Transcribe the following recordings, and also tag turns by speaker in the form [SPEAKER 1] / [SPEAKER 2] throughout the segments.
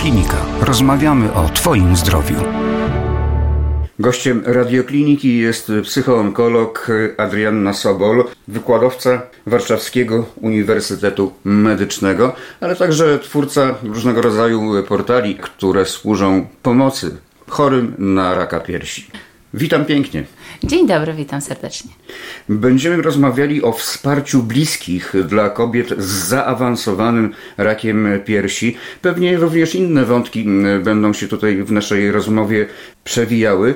[SPEAKER 1] Radioklinika. Rozmawiamy o Twoim zdrowiu. Gościem radiokliniki jest psychoonkolog Adrianna Sobol, wykładowca Warszawskiego Uniwersytetu Medycznego, ale także twórca różnego rodzaju portali, które służą pomocy chorym na raka piersi. Witam pięknie.
[SPEAKER 2] Dzień dobry, witam serdecznie.
[SPEAKER 1] Będziemy rozmawiali o wsparciu bliskich dla kobiet z zaawansowanym rakiem piersi. Pewnie również inne wątki będą się tutaj w naszej rozmowie przewijały.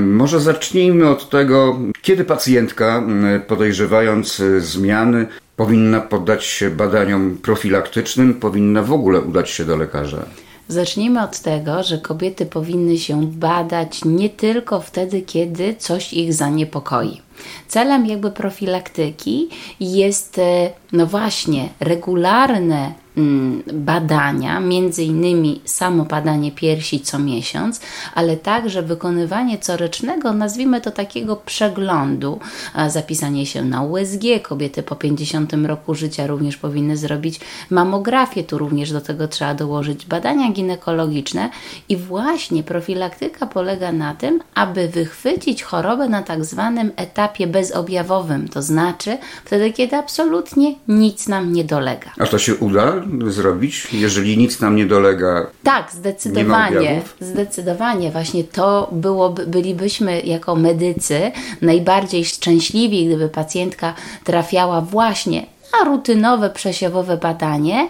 [SPEAKER 1] Może zacznijmy od tego, kiedy pacjentka, podejrzewając zmiany, powinna poddać się badaniom profilaktycznym, powinna w ogóle udać się do lekarza.
[SPEAKER 2] Zacznijmy od tego, że kobiety powinny się badać nie tylko wtedy, kiedy coś ich zaniepokoi. Celem jakby profilaktyki jest, e, no właśnie, regularne mm, badania, między innymi samo badanie piersi co miesiąc, ale także wykonywanie corocznego, nazwijmy to takiego przeglądu, zapisanie się na USG, kobiety po 50 roku życia również powinny zrobić mamografię, tu również do tego trzeba dołożyć badania ginekologiczne i właśnie profilaktyka polega na tym, aby wychwycić chorobę na tak zwanym etapie bezobjawowym, to znaczy wtedy, kiedy absolutnie nic nam nie dolega.
[SPEAKER 1] A to się uda zrobić, jeżeli nic nam nie dolega?
[SPEAKER 2] Tak, zdecydowanie. Zdecydowanie. Właśnie to byłoby, bylibyśmy jako medycy najbardziej szczęśliwi, gdyby pacjentka trafiała właśnie na rutynowe przesiewowe badanie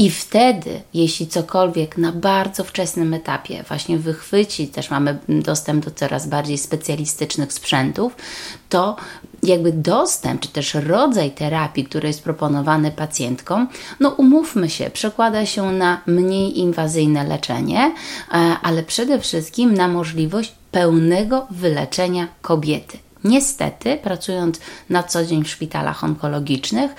[SPEAKER 2] i wtedy, jeśli cokolwiek na bardzo wczesnym etapie właśnie wychwyci, też mamy dostęp do coraz bardziej specjalistycznych sprzętów, to jakby dostęp, czy też rodzaj terapii, który jest proponowany pacjentkom, no umówmy się, przekłada się na mniej inwazyjne leczenie, e, ale przede wszystkim na możliwość pełnego wyleczenia kobiety. Niestety, pracując na co dzień w szpitalach onkologicznych,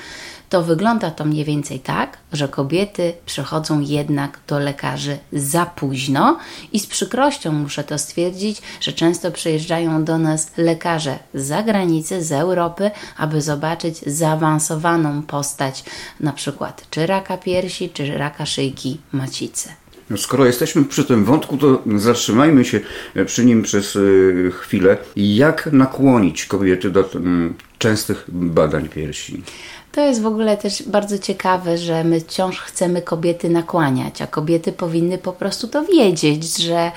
[SPEAKER 2] to wygląda to mniej więcej tak, że kobiety przychodzą jednak do lekarzy za późno i z przykrością muszę to stwierdzić, że często przyjeżdżają do nas lekarze z zagranicy, z Europy, aby zobaczyć zaawansowaną postać na przykład czy raka piersi, czy raka szyjki macicy.
[SPEAKER 1] No skoro jesteśmy przy tym wątku, to zatrzymajmy się przy nim przez e, chwilę. Jak nakłonić kobiety do mm, częstych badań piersi?
[SPEAKER 2] To jest w ogóle też bardzo ciekawe, że my wciąż chcemy kobiety nakłaniać, a kobiety powinny po prostu to wiedzieć, że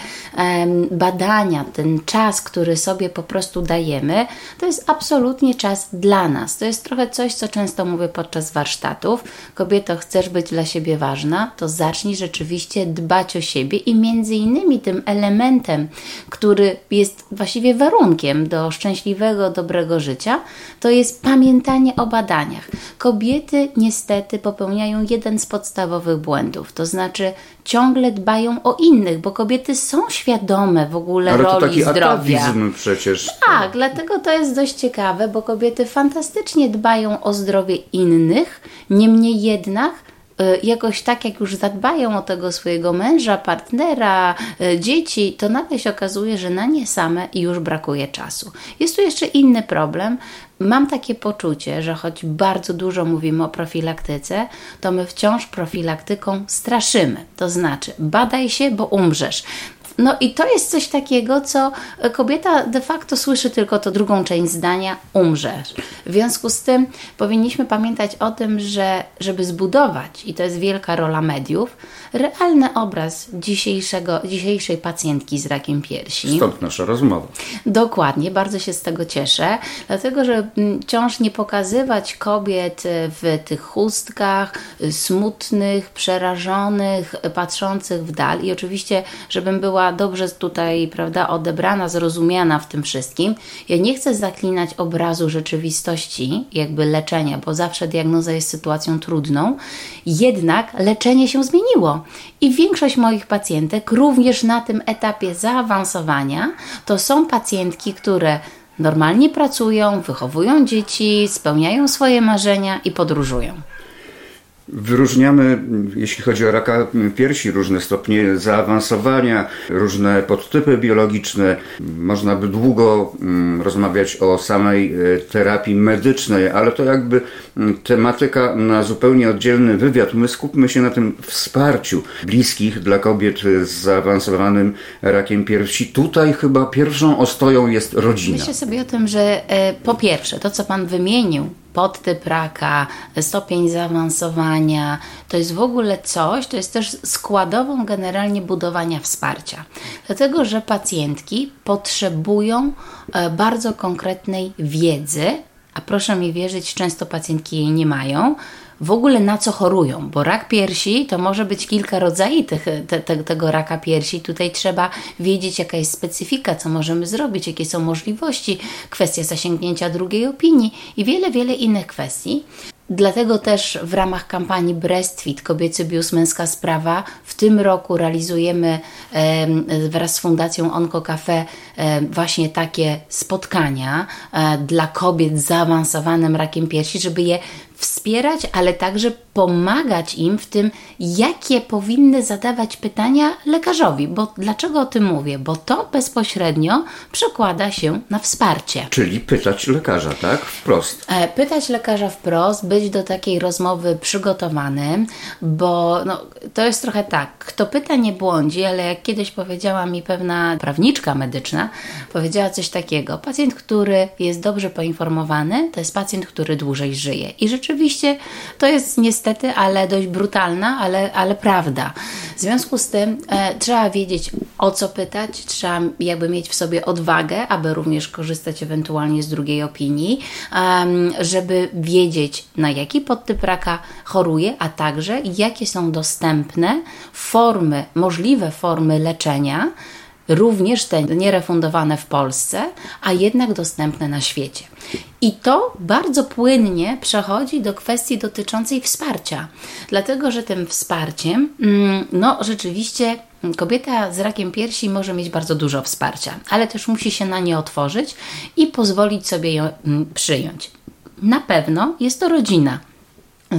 [SPEAKER 2] badania, ten czas, który sobie po prostu dajemy, to jest absolutnie czas dla nas. To jest trochę coś, co często mówię podczas warsztatów. Kobieto, chcesz być dla siebie ważna, to zacznij rzeczywiście dbać o siebie i między innymi tym elementem, który jest właściwie warunkiem do szczęśliwego, dobrego życia, to jest pamiętanie o badaniach. Kobiety niestety popełniają jeden z podstawowych błędów, to znaczy ciągle dbają o innych, bo kobiety są świadome w ogóle
[SPEAKER 1] Ale
[SPEAKER 2] roli
[SPEAKER 1] to taki
[SPEAKER 2] zdrowia.
[SPEAKER 1] przecież.
[SPEAKER 2] Tak, dlatego to jest dość ciekawe, bo kobiety fantastycznie dbają o zdrowie innych, niemniej jednak jakoś tak jak już zadbają o tego swojego męża, partnera, y, dzieci, to nagle się okazuje, że na nie same już brakuje czasu. Jest tu jeszcze inny problem, Mam takie poczucie, że choć bardzo dużo mówimy o profilaktyce, to my wciąż profilaktyką straszymy. To znaczy, badaj się, bo umrzesz. No i to jest coś takiego, co kobieta de facto słyszy tylko to drugą część zdania umrzesz. W związku z tym powinniśmy pamiętać o tym, że żeby zbudować, i to jest wielka rola mediów, realny obraz dzisiejszego, dzisiejszej pacjentki z rakiem piersi.
[SPEAKER 1] Stąd nasza rozmowa.
[SPEAKER 2] Dokładnie, bardzo się z tego cieszę, dlatego że mm, wciąż nie pokazywać kobiet w tych chustkach, smutnych, przerażonych, patrzących w dal i oczywiście, żebym była dobrze tutaj, prawda, odebrana, zrozumiana w tym wszystkim. Ja nie chcę zaklinać obrazu rzeczywistości, jakby leczenia, bo zawsze diagnoza jest sytuacją trudną. Jednak leczenie się zmieniło i większość moich pacjentek, również na tym etapie zaawansowania, to są pacjentki, które normalnie pracują, wychowują dzieci, spełniają swoje marzenia i podróżują.
[SPEAKER 1] Wyróżniamy, jeśli chodzi o raka piersi, różne stopnie zaawansowania, różne podtypy biologiczne. Można by długo mm, rozmawiać o samej e, terapii medycznej, ale to jakby mm, tematyka na zupełnie oddzielny wywiad. My skupmy się na tym wsparciu bliskich dla kobiet z zaawansowanym rakiem piersi. Tutaj chyba pierwszą ostoją jest rodzina.
[SPEAKER 2] Myślę sobie o tym, że e, po pierwsze, to co Pan wymienił, podtyp raka, stopień zaawansowania, to jest w ogóle coś, to jest też składową generalnie budowania wsparcia. Dlatego, że pacjentki potrzebują e, bardzo konkretnej wiedzy, a proszę mi wierzyć, często pacjentki jej nie mają, w ogóle na co chorują, bo rak piersi to może być kilka rodzajów te, te, tego raka piersi. Tutaj trzeba wiedzieć, jaka jest specyfika, co możemy zrobić, jakie są możliwości, kwestia zasięgnięcia drugiej opinii i wiele, wiele innych kwestii. Dlatego też w ramach kampanii Breastfeed Kobiecy Bius Męska Sprawa w tym roku realizujemy wraz z Fundacją Onco Cafe właśnie takie spotkania e, dla kobiet z zaawansowanym rakiem piersi, żeby je wspierać, ale także pomagać im w tym, jakie powinny zadawać pytania lekarzowi. Bo dlaczego o tym mówię? Bo to bezpośrednio przekłada się na wsparcie.
[SPEAKER 1] Czyli pytać lekarza, tak? Wprost.
[SPEAKER 2] E, pytać lekarza wprost, być do takiej rozmowy przygotowanym, bo no, to jest trochę tak, kto pyta nie błądzi, ale jak kiedyś powiedziała mi pewna prawniczka medyczna, powiedziała coś takiego. Pacjent, który jest dobrze poinformowany, to jest pacjent, który dłużej żyje. I rzeczywiście to jest niestety, ale dość brutalna, ale, ale prawda. W związku z tym e, trzeba wiedzieć, o co pytać, trzeba jakby mieć w sobie odwagę, aby również korzystać ewentualnie z drugiej opinii, um, żeby wiedzieć, na jaki podtyp raka choruje, a także jakie są dostępne formy, możliwe formy leczenia, również te nierefundowane w Polsce, a jednak dostępne na świecie. I to bardzo płynnie przechodzi do kwestii dotyczącej wsparcia, dlatego że tym wsparciem, mm, no rzeczywiście kobieta z rakiem piersi może mieć bardzo dużo wsparcia, ale też musi się na nie otworzyć i pozwolić sobie ją mm, przyjąć. Na pewno jest to rodzina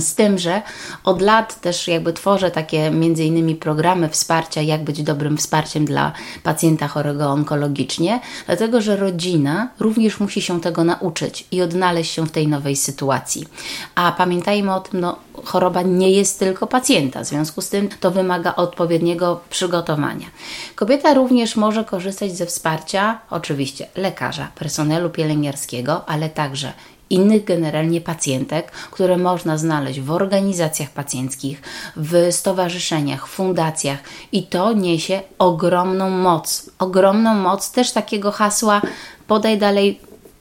[SPEAKER 2] z tym, że od lat też jakby tworzę takie między innymi programy wsparcia, jak być dobrym wsparciem dla pacjenta chorego onkologicznie, dlatego że rodzina również musi się tego nauczyć i odnaleźć się w tej nowej sytuacji. A pamiętajmy o tym, no, choroba nie jest tylko pacjenta, w związku z tym to wymaga odpowiedniego przygotowania. Kobieta również może korzystać ze wsparcia, oczywiście lekarza, personelu pielęgniarskiego, ale także innych generalnie pacjentek, które można znaleźć w organizacjach pacjenckich, w stowarzyszeniach, fundacjach. I to niesie ogromną moc. Ogromną moc też takiego hasła podaj dalej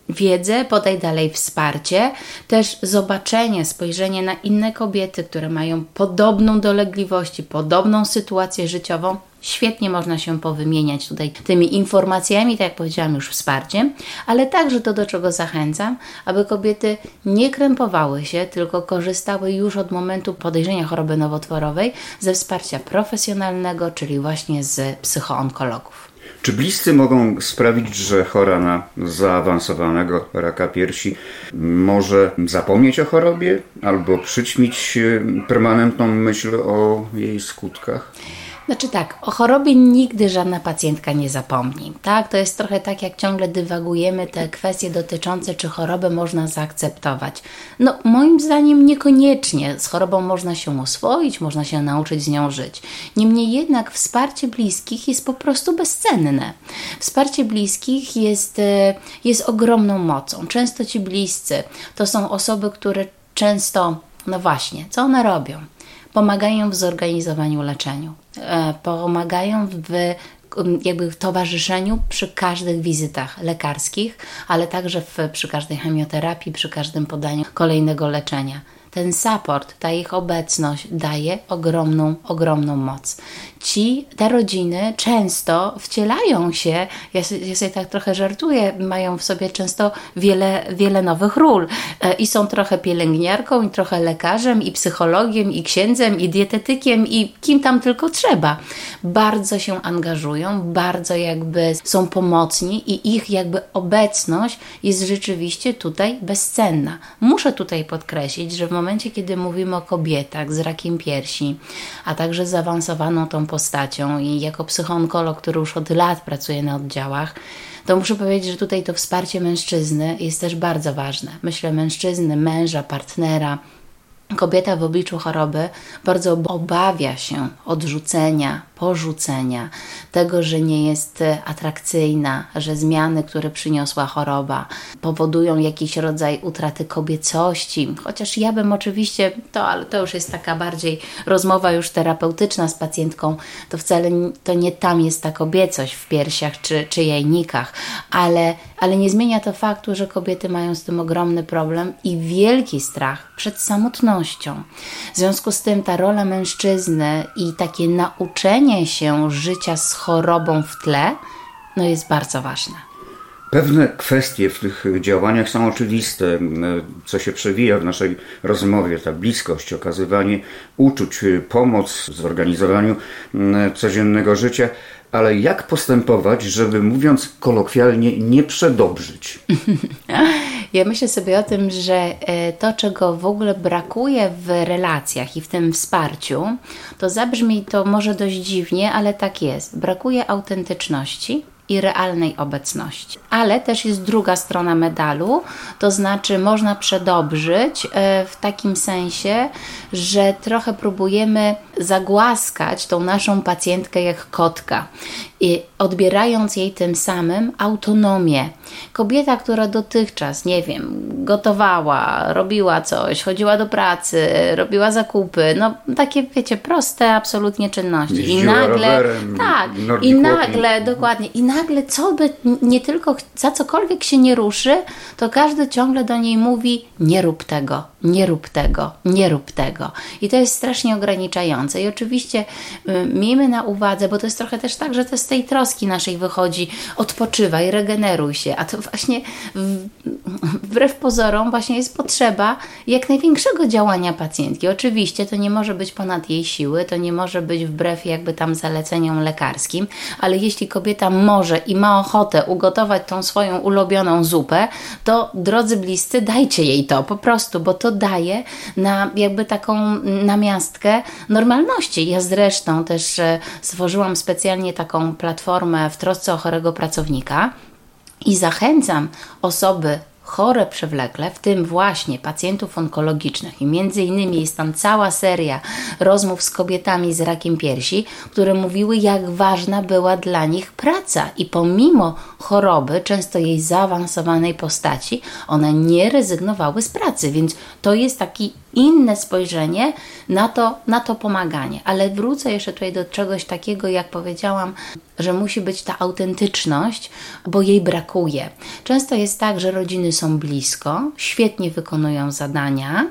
[SPEAKER 2] wiedzę, podaj dalej wsparcie, też zobaczenie, spojrzenie na inne kobiety, które mają podobną dolegliwości, podobną sytuację życiową, Świetnie można się powymieniać tutaj tymi informacjami, tak jak powiedziałam już wsparciem, ale także to, do czego zachęcam, aby kobiety nie krępowały się, tylko korzystały już od momentu podejrzenia choroby nowotworowej ze wsparcia profesjonalnego, czyli właśnie z psychoonkologów.
[SPEAKER 1] Czy bliscy mogą sprawić, że chora na zaawansowanego raka piersi może zapomnieć o chorobie albo przyćmić permanentną myśl o jej skutkach?
[SPEAKER 2] Znaczy tak, o chorobie nigdy żadna pacjentka nie zapomni. Tak, to jest trochę tak, jak ciągle dywagujemy te kwestie dotyczące, czy chorobę można zaakceptować. No, moim zdaniem niekoniecznie. Z chorobą można się oswoić, można się nauczyć z nią żyć. Niemniej jednak wsparcie bliskich jest po prostu bezcenne. Wsparcie bliskich jest, e, jest ogromną mocą. Często ci bliscy to są osoby, które często, no właśnie, co one robią? Pomagają w zorganizowaniu leczeniu, e, pomagają w jakby towarzyszeniu przy każdych wizytach lekarskich, ale także w, przy każdej chemioterapii, przy każdym podaniu kolejnego leczenia ten support, ta ich obecność daje ogromną, ogromną moc. Ci, te rodziny często wcielają się, ja, ja sobie tak trochę żartuję, mają w sobie często wiele, wiele nowych ról e, i są trochę pielęgniarką, i trochę lekarzem, i psychologiem, i księdzem, i dietetykiem, i kim tam tylko trzeba. Bardzo się angażują, bardzo jakby są pomocni i ich jakby obecność jest rzeczywiście tutaj bezcenna. Muszę tutaj podkreślić, że w momencie, momencie, kiedy mówimy o kobietach z rakiem piersi, a także zaawansowaną tą postacią i jako psychonkolog, który już od lat pracuje na oddziałach, to muszę powiedzieć, że tutaj to wsparcie mężczyzny jest też bardzo ważne. Myślę mężczyzny, męża, partnera, Kobieta w obliczu choroby bardzo obawia się odrzucenia, porzucenia, tego, że nie jest atrakcyjna, że zmiany, które przyniosła choroba, powodują jakiś rodzaj utraty kobiecości. Chociaż ja bym oczywiście, to, ale to już jest taka bardziej rozmowa już terapeutyczna z pacjentką, to wcale to nie tam jest ta kobiecość w piersiach czy, czy jajnikach, ale, ale nie zmienia to faktu, że kobiety mają z tym ogromny problem i wielki strach przed samotnością. W związku z tym ta rola mężczyzny i takie nauczenie się życia z chorobą w tle no jest bardzo ważne.
[SPEAKER 1] Pewne kwestie w tych działaniach są oczywiste, co się przewija w naszej rozmowie, ta bliskość, okazywanie uczuć, pomoc w zorganizowaniu codziennego życia, ale jak postępować, żeby mówiąc kolokwialnie, nie przedobrzyć?
[SPEAKER 2] Ja myślę sobie o tym, że e, to, czego w ogóle brakuje w relacjach i w tym wsparciu, to zabrzmi to może dość dziwnie, ale tak jest. Brakuje autentyczności i realnej obecności. Ale też jest druga strona medalu, to znaczy można przedobrzyć e, w takim sensie, że trochę próbujemy zagłaskać tą naszą pacjentkę jak kotka i odbierając jej tym samym autonomię. Kobieta, która dotychczas, nie wiem, gotowała, robiła coś, chodziła do pracy, robiła zakupy, no takie wiecie, proste absolutnie czynności.
[SPEAKER 1] Jeździła I nagle rowerem,
[SPEAKER 2] tak, i nagle dokładnie, i nagle co by nie tylko za cokolwiek się nie ruszy, to każdy ciągle do niej mówi: nie rób tego, nie rób tego, nie rób tego. I to jest strasznie ograniczające. I oczywiście y, miejmy na uwadze, bo to jest trochę też tak, że to z tej troski naszej wychodzi, odpoczywaj, regeneruj się, a to właśnie w, wbrew pozorom właśnie jest potrzeba jak największego działania pacjentki. Oczywiście to nie może być ponad jej siły, to nie może być wbrew jakby tam zaleceniom lekarskim, ale jeśli kobieta może i ma ochotę ugotować tą swoją ulubioną zupę, to drodzy bliscy, dajcie jej to po prostu, bo to daje na jakby taką namiastkę normalności. Ja zresztą też e, stworzyłam specjalnie taką platformę w trosce o chorego pracownika i zachęcam osoby chore przewlekle, w tym właśnie pacjentów onkologicznych i między innymi jest tam cała seria rozmów z kobietami z rakiem piersi, które mówiły jak ważna była dla nich praca i pomimo choroby, często jej zaawansowanej postaci, one nie rezygnowały z pracy, więc to jest taki inne spojrzenie na to, na to pomaganie. Ale wrócę jeszcze tutaj do czegoś takiego, jak powiedziałam, że musi być ta autentyczność, bo jej brakuje. Często jest tak, że rodziny są blisko, świetnie wykonują zadania,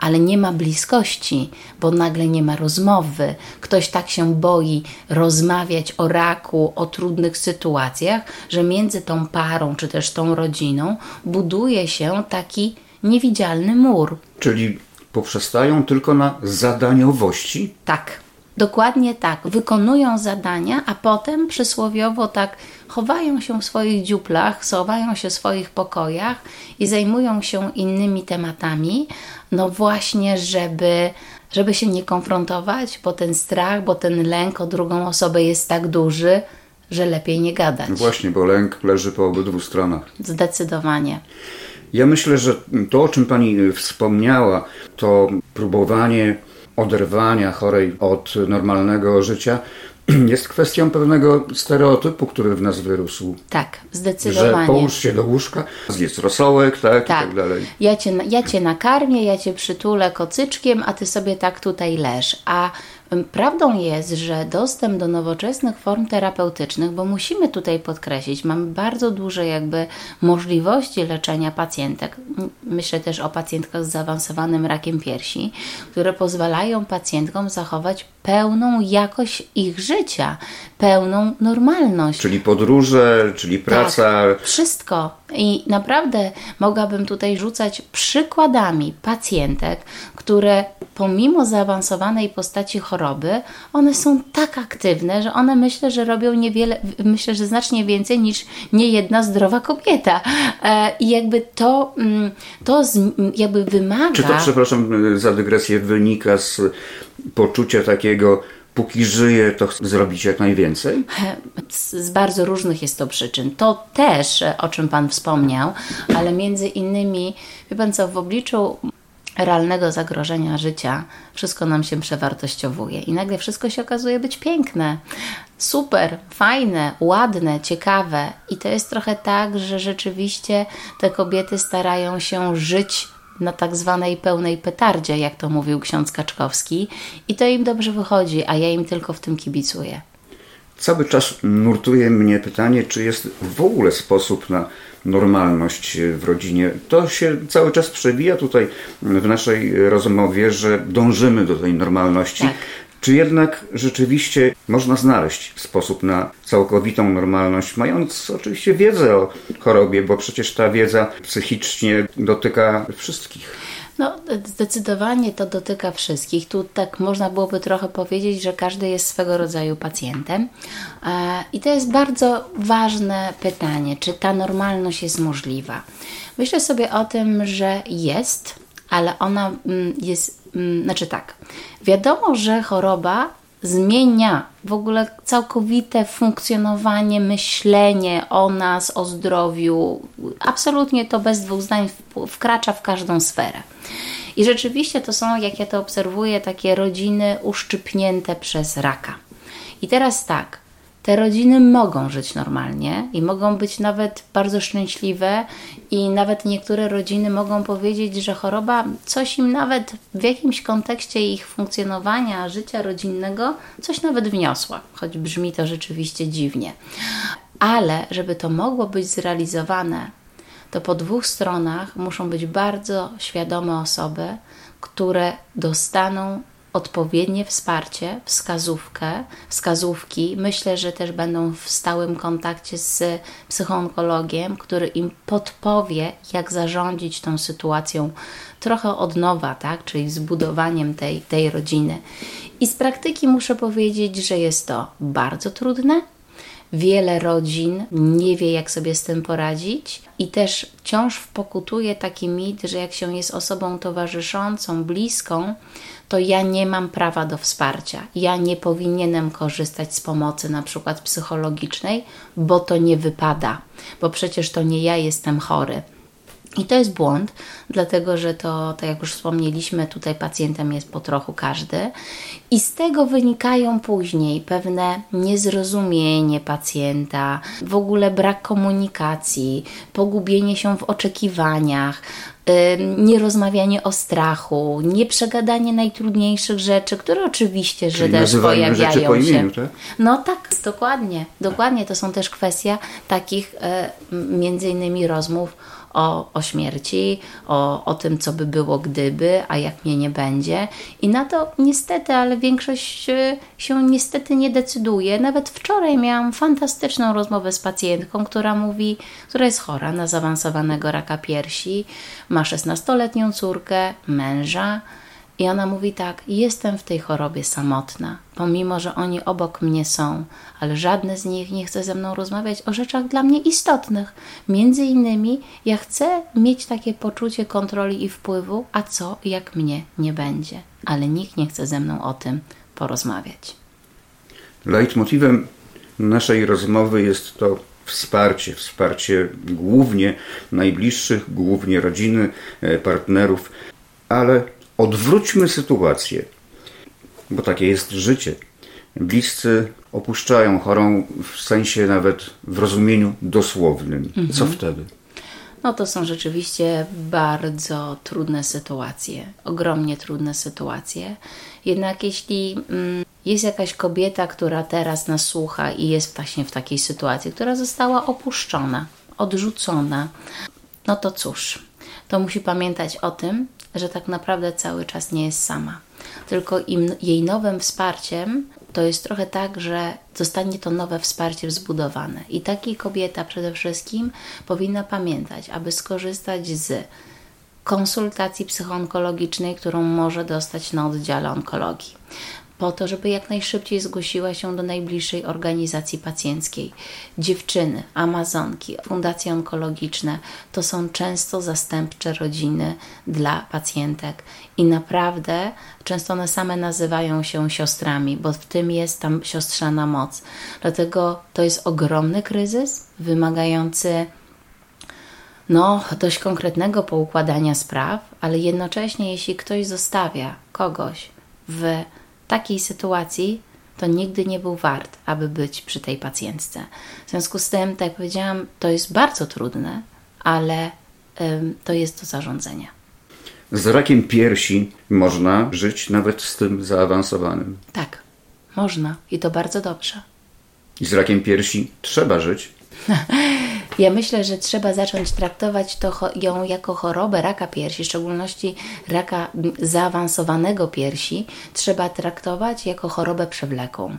[SPEAKER 2] ale nie ma bliskości, bo nagle nie ma rozmowy. Ktoś tak się boi rozmawiać o raku, o trudnych sytuacjach, że między tą parą czy też tą rodziną buduje się taki niewidzialny mur.
[SPEAKER 1] Czyli poprzestają tylko na zadaniowości?
[SPEAKER 2] Tak. Dokładnie tak. Wykonują zadania, a potem przysłowiowo tak chowają się w swoich dziuplach, schowają się w swoich pokojach i zajmują się innymi tematami, no właśnie, żeby, żeby się nie konfrontować, bo ten strach, bo ten lęk o drugą osobę jest tak duży, że lepiej nie gadać.
[SPEAKER 1] No właśnie, bo lęk leży po obydwu stronach.
[SPEAKER 2] Zdecydowanie.
[SPEAKER 1] Ja myślę, że to, o czym Pani wspomniała, to próbowanie oderwania chorej od normalnego życia, jest kwestią pewnego stereotypu, który w nas wyrósł.
[SPEAKER 2] Tak, zdecydowanie.
[SPEAKER 1] Że połóż się do łóżka, zjedz rosołek, tak, tak. i tak dalej.
[SPEAKER 2] Ja cię, ja cię nakarmię, ja cię przytulę kocyczkiem, a ty sobie tak tutaj leż. A Prawdą jest, że dostęp do nowoczesnych form terapeutycznych, bo musimy tutaj podkreślić, mamy bardzo duże jakby możliwości leczenia pacjentek. Myślę też o pacjentkach z zaawansowanym rakiem piersi, które pozwalają pacjentkom zachować pełną jakość ich życia, pełną normalność.
[SPEAKER 1] Czyli podróże, czyli praca.
[SPEAKER 2] Tak, wszystko. I naprawdę mogłabym tutaj rzucać przykładami pacjentek, które pomimo zaawansowanej postaci choroby, one są tak aktywne, że one myślę, że robią niewiele, myślę, że znacznie więcej niż niejedna zdrowa kobieta. E, I jakby to, mm, to jakby wymaga.
[SPEAKER 1] Czy to, przepraszam za dygresję, wynika z poczucia takiego póki żyję, to chcę zrobić jak najwięcej?
[SPEAKER 2] Z bardzo różnych jest to przyczyn. To też, o czym Pan wspomniał, ale między innymi, wie Pan co, w obliczu realnego zagrożenia życia wszystko nam się przewartościowuje i nagle wszystko się okazuje być piękne, super, fajne, ładne, ciekawe. I to jest trochę tak, że rzeczywiście te kobiety starają się żyć na tak zwanej pełnej petardzie, jak to mówił ksiądz Kaczkowski, i to im dobrze wychodzi, a ja im tylko w tym kibicuję.
[SPEAKER 1] Cały czas nurtuje mnie pytanie, czy jest w ogóle sposób na normalność w rodzinie. To się cały czas przewija tutaj w naszej rozmowie, że dążymy do tej normalności. Tak. Czy jednak rzeczywiście można znaleźć sposób na całkowitą normalność, mając oczywiście wiedzę o chorobie, bo przecież ta wiedza psychicznie dotyka wszystkich?
[SPEAKER 2] No, zdecydowanie to dotyka wszystkich. Tu tak można byłoby trochę powiedzieć, że każdy jest swego rodzaju pacjentem. E, I to jest bardzo ważne pytanie, czy ta normalność jest możliwa. Myślę sobie o tym, że jest, ale ona mm, jest Mm, znaczy tak, wiadomo, że choroba zmienia w ogóle całkowite funkcjonowanie, myślenie o nas, o zdrowiu. Absolutnie to bez dwóch zdań wkracza w każdą sferę. I rzeczywiście to są, jak ja to obserwuję, takie rodziny uszczypnięte przez raka. I teraz tak, te rodziny mogą żyć normalnie i mogą być nawet bardzo szczęśliwe, i nawet niektóre rodziny mogą powiedzieć, że choroba coś im nawet w jakimś kontekście ich funkcjonowania, życia rodzinnego, coś nawet wniosła, choć brzmi to rzeczywiście dziwnie. Ale żeby to mogło być zrealizowane, to po dwóch stronach muszą być bardzo świadome osoby, które dostaną odpowiednie wsparcie, wskazówkę, wskazówki. Myślę, że też będą w stałym kontakcie z psychoonkologiem, który im podpowie, jak zarządzić tą sytuacją trochę od nowa, tak? czyli zbudowaniem tej, tej rodziny. I z praktyki muszę powiedzieć, że jest to bardzo trudne. Wiele rodzin nie wie, jak sobie z tym poradzić, i też wciąż pokutuje taki mit, że jak się jest osobą towarzyszącą, bliską, to ja nie mam prawa do wsparcia. Ja nie powinienem korzystać z pomocy, na przykład psychologicznej, bo to nie wypada, bo przecież to nie ja jestem chory. I to jest błąd, dlatego że to, tak jak już wspomnieliśmy, tutaj pacjentem jest po trochu każdy, i z tego wynikają później pewne niezrozumienie pacjenta, w ogóle brak komunikacji, pogubienie się w oczekiwaniach, nierozmawianie o strachu, nieprzegadanie najtrudniejszych rzeczy, które oczywiście, że też pojawiają
[SPEAKER 1] po imieniu, się. Tak?
[SPEAKER 2] No tak, dokładnie. Dokładnie to są też kwestia takich e, między innymi rozmów o, o śmierci, o, o tym, co by było gdyby, a jak mnie nie będzie. I na to niestety, ale większość e, się niestety nie decyduje. Nawet wczoraj miałam fantastyczną rozmowę z pacjentką, która mówi, która jest chora na zaawansowanego raka piersi, ma 16-letnią córkę, męża i ona mówi tak: Jestem w tej chorobie samotna, pomimo że oni obok mnie są, ale żadne z nich nie chce ze mną rozmawiać o rzeczach dla mnie istotnych. Między innymi, ja chcę mieć takie poczucie kontroli i wpływu, a co jak mnie nie będzie, ale nikt nie chce ze mną o tym porozmawiać.
[SPEAKER 1] Leitmotivem naszej rozmowy jest to wsparcie, wsparcie głównie najbliższych, głównie rodziny, e, partnerów, ale Odwróćmy sytuację, bo takie jest życie. Bliscy opuszczają chorą w sensie nawet w rozumieniu dosłownym. Mhm. Co wtedy?
[SPEAKER 2] No to są rzeczywiście bardzo trudne sytuacje, ogromnie trudne sytuacje. Jednak jeśli mm, jest jakaś kobieta, która teraz nas słucha i jest właśnie w takiej sytuacji, która została opuszczona, odrzucona, no to cóż, to musi pamiętać o tym, że tak naprawdę cały czas nie jest sama. tylko im, jej nowym wsparciem to jest trochę tak, że zostanie to nowe wsparcie wzbudowane. I taka kobieta przede wszystkim powinna pamiętać, aby skorzystać z konsultacji psychoonkologicznej, którą może dostać na oddziale onkologii po to, żeby jak najszybciej zgłosiła się do najbliższej organizacji pacjenckiej. Dziewczyny, Amazonki, fundacje onkologiczne to są często zastępcze rodziny dla pacjentek i naprawdę często one same nazywają się siostrami, bo w tym jest tam siostrzana moc. Dlatego to jest ogromny kryzys wymagający no, dość konkretnego poukładania spraw, ale jednocześnie jeśli ktoś zostawia kogoś w takiej sytuacji to nigdy nie był wart, aby być przy tej pacjentce. W związku z tym, tak jak powiedziałam, to jest bardzo trudne, ale ym, to jest do zarządzania.
[SPEAKER 1] Z rakiem piersi można żyć nawet z tym zaawansowanym.
[SPEAKER 2] Tak, można i to bardzo dobrze.
[SPEAKER 1] I z rakiem piersi trzeba żyć.
[SPEAKER 2] Ja myślę, że trzeba zacząć traktować to, ją jako chorobę raka piersi, w szczególności raka zaawansowanego piersi, trzeba traktować jako chorobę przewlekłą.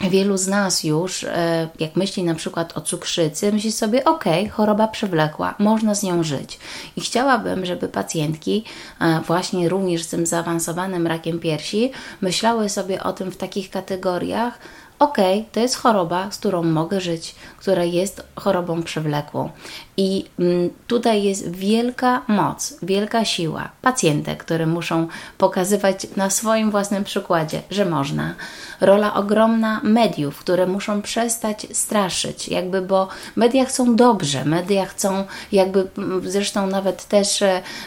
[SPEAKER 2] Wielu z nas już, e, jak myśli na przykład o cukrzycy, myśli sobie, ok, choroba przewlekła, można z nią żyć. I chciałabym, żeby pacjentki, e, właśnie również z tym zaawansowanym rakiem piersi, myślały sobie o tym w takich kategoriach, ok, to jest choroba, z którą mogę żyć, która jest chorobą przewlekłą. I mm, tutaj jest wielka moc, wielka siła pacjentek, które muszą pokazywać na swoim własnym przykładzie, że można. Rola ogromna mediów, które muszą przestać straszyć, jakby, bo media chcą dobrze, media chcą, jakby mm, zresztą nawet też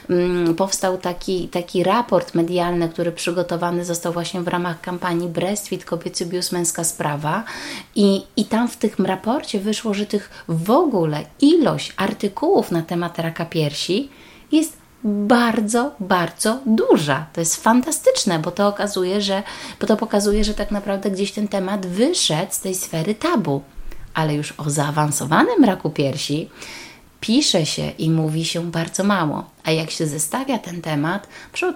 [SPEAKER 2] um, powstał taki, taki raport medialny, który przygotowany został właśnie w ramach kampanii Breastfeed, kobiecy bius, męska sprawa. I, I tam w tym raporcie wyszło, że tych w ogóle ilość artykułów na temat raka piersi jest bardzo, bardzo duża. To jest fantastyczne, bo to okazuje, że, bo to pokazuje, że tak naprawdę gdzieś ten temat wyszedł z tej sfery tabu. Ale już o zaawansowanym raku piersi pisze się i mówi się bardzo mało. A jak się zestawia ten temat,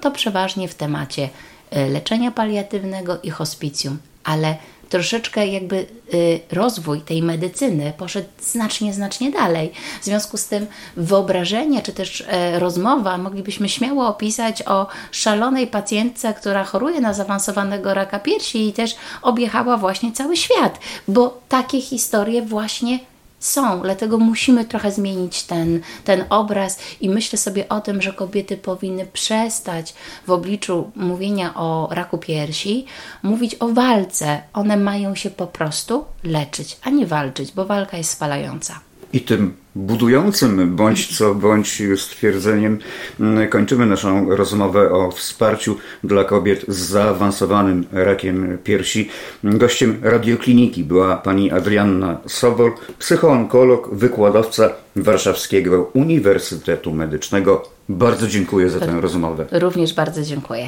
[SPEAKER 2] to przeważnie w temacie e, leczenia paliatywnego i hospicjum. Ale troszeczkę jakby y, rozwój tej medycyny poszedł znacznie, znacznie dalej. W związku z tym wyobrażenie, czy też e, rozmowa moglibyśmy śmiało opisać o szalonej pacjentce, która choruje na zaawansowanego raka piersi i też objechała właśnie cały świat, bo takie historie właśnie są, dlatego musimy trochę zmienić ten, ten obraz i myślę sobie o tym, że kobiety powinny przestać w obliczu mówienia o raku piersi mówić o walce. One mają się po prostu leczyć, a nie walczyć, bo walka jest spalająca.
[SPEAKER 1] I tym budującym bądź co bądź stwierdzeniem mm, kończymy naszą rozmowę o wsparciu dla kobiet z zaawansowanym rakiem piersi. Gościem radiokliniki była pani Adrianna Sobol, psychoonkolog, wykładowca Warszawskiego Uniwersytetu Medycznego. Bardzo dziękuję za tę rozmowę.
[SPEAKER 2] Również bardzo dziękuję.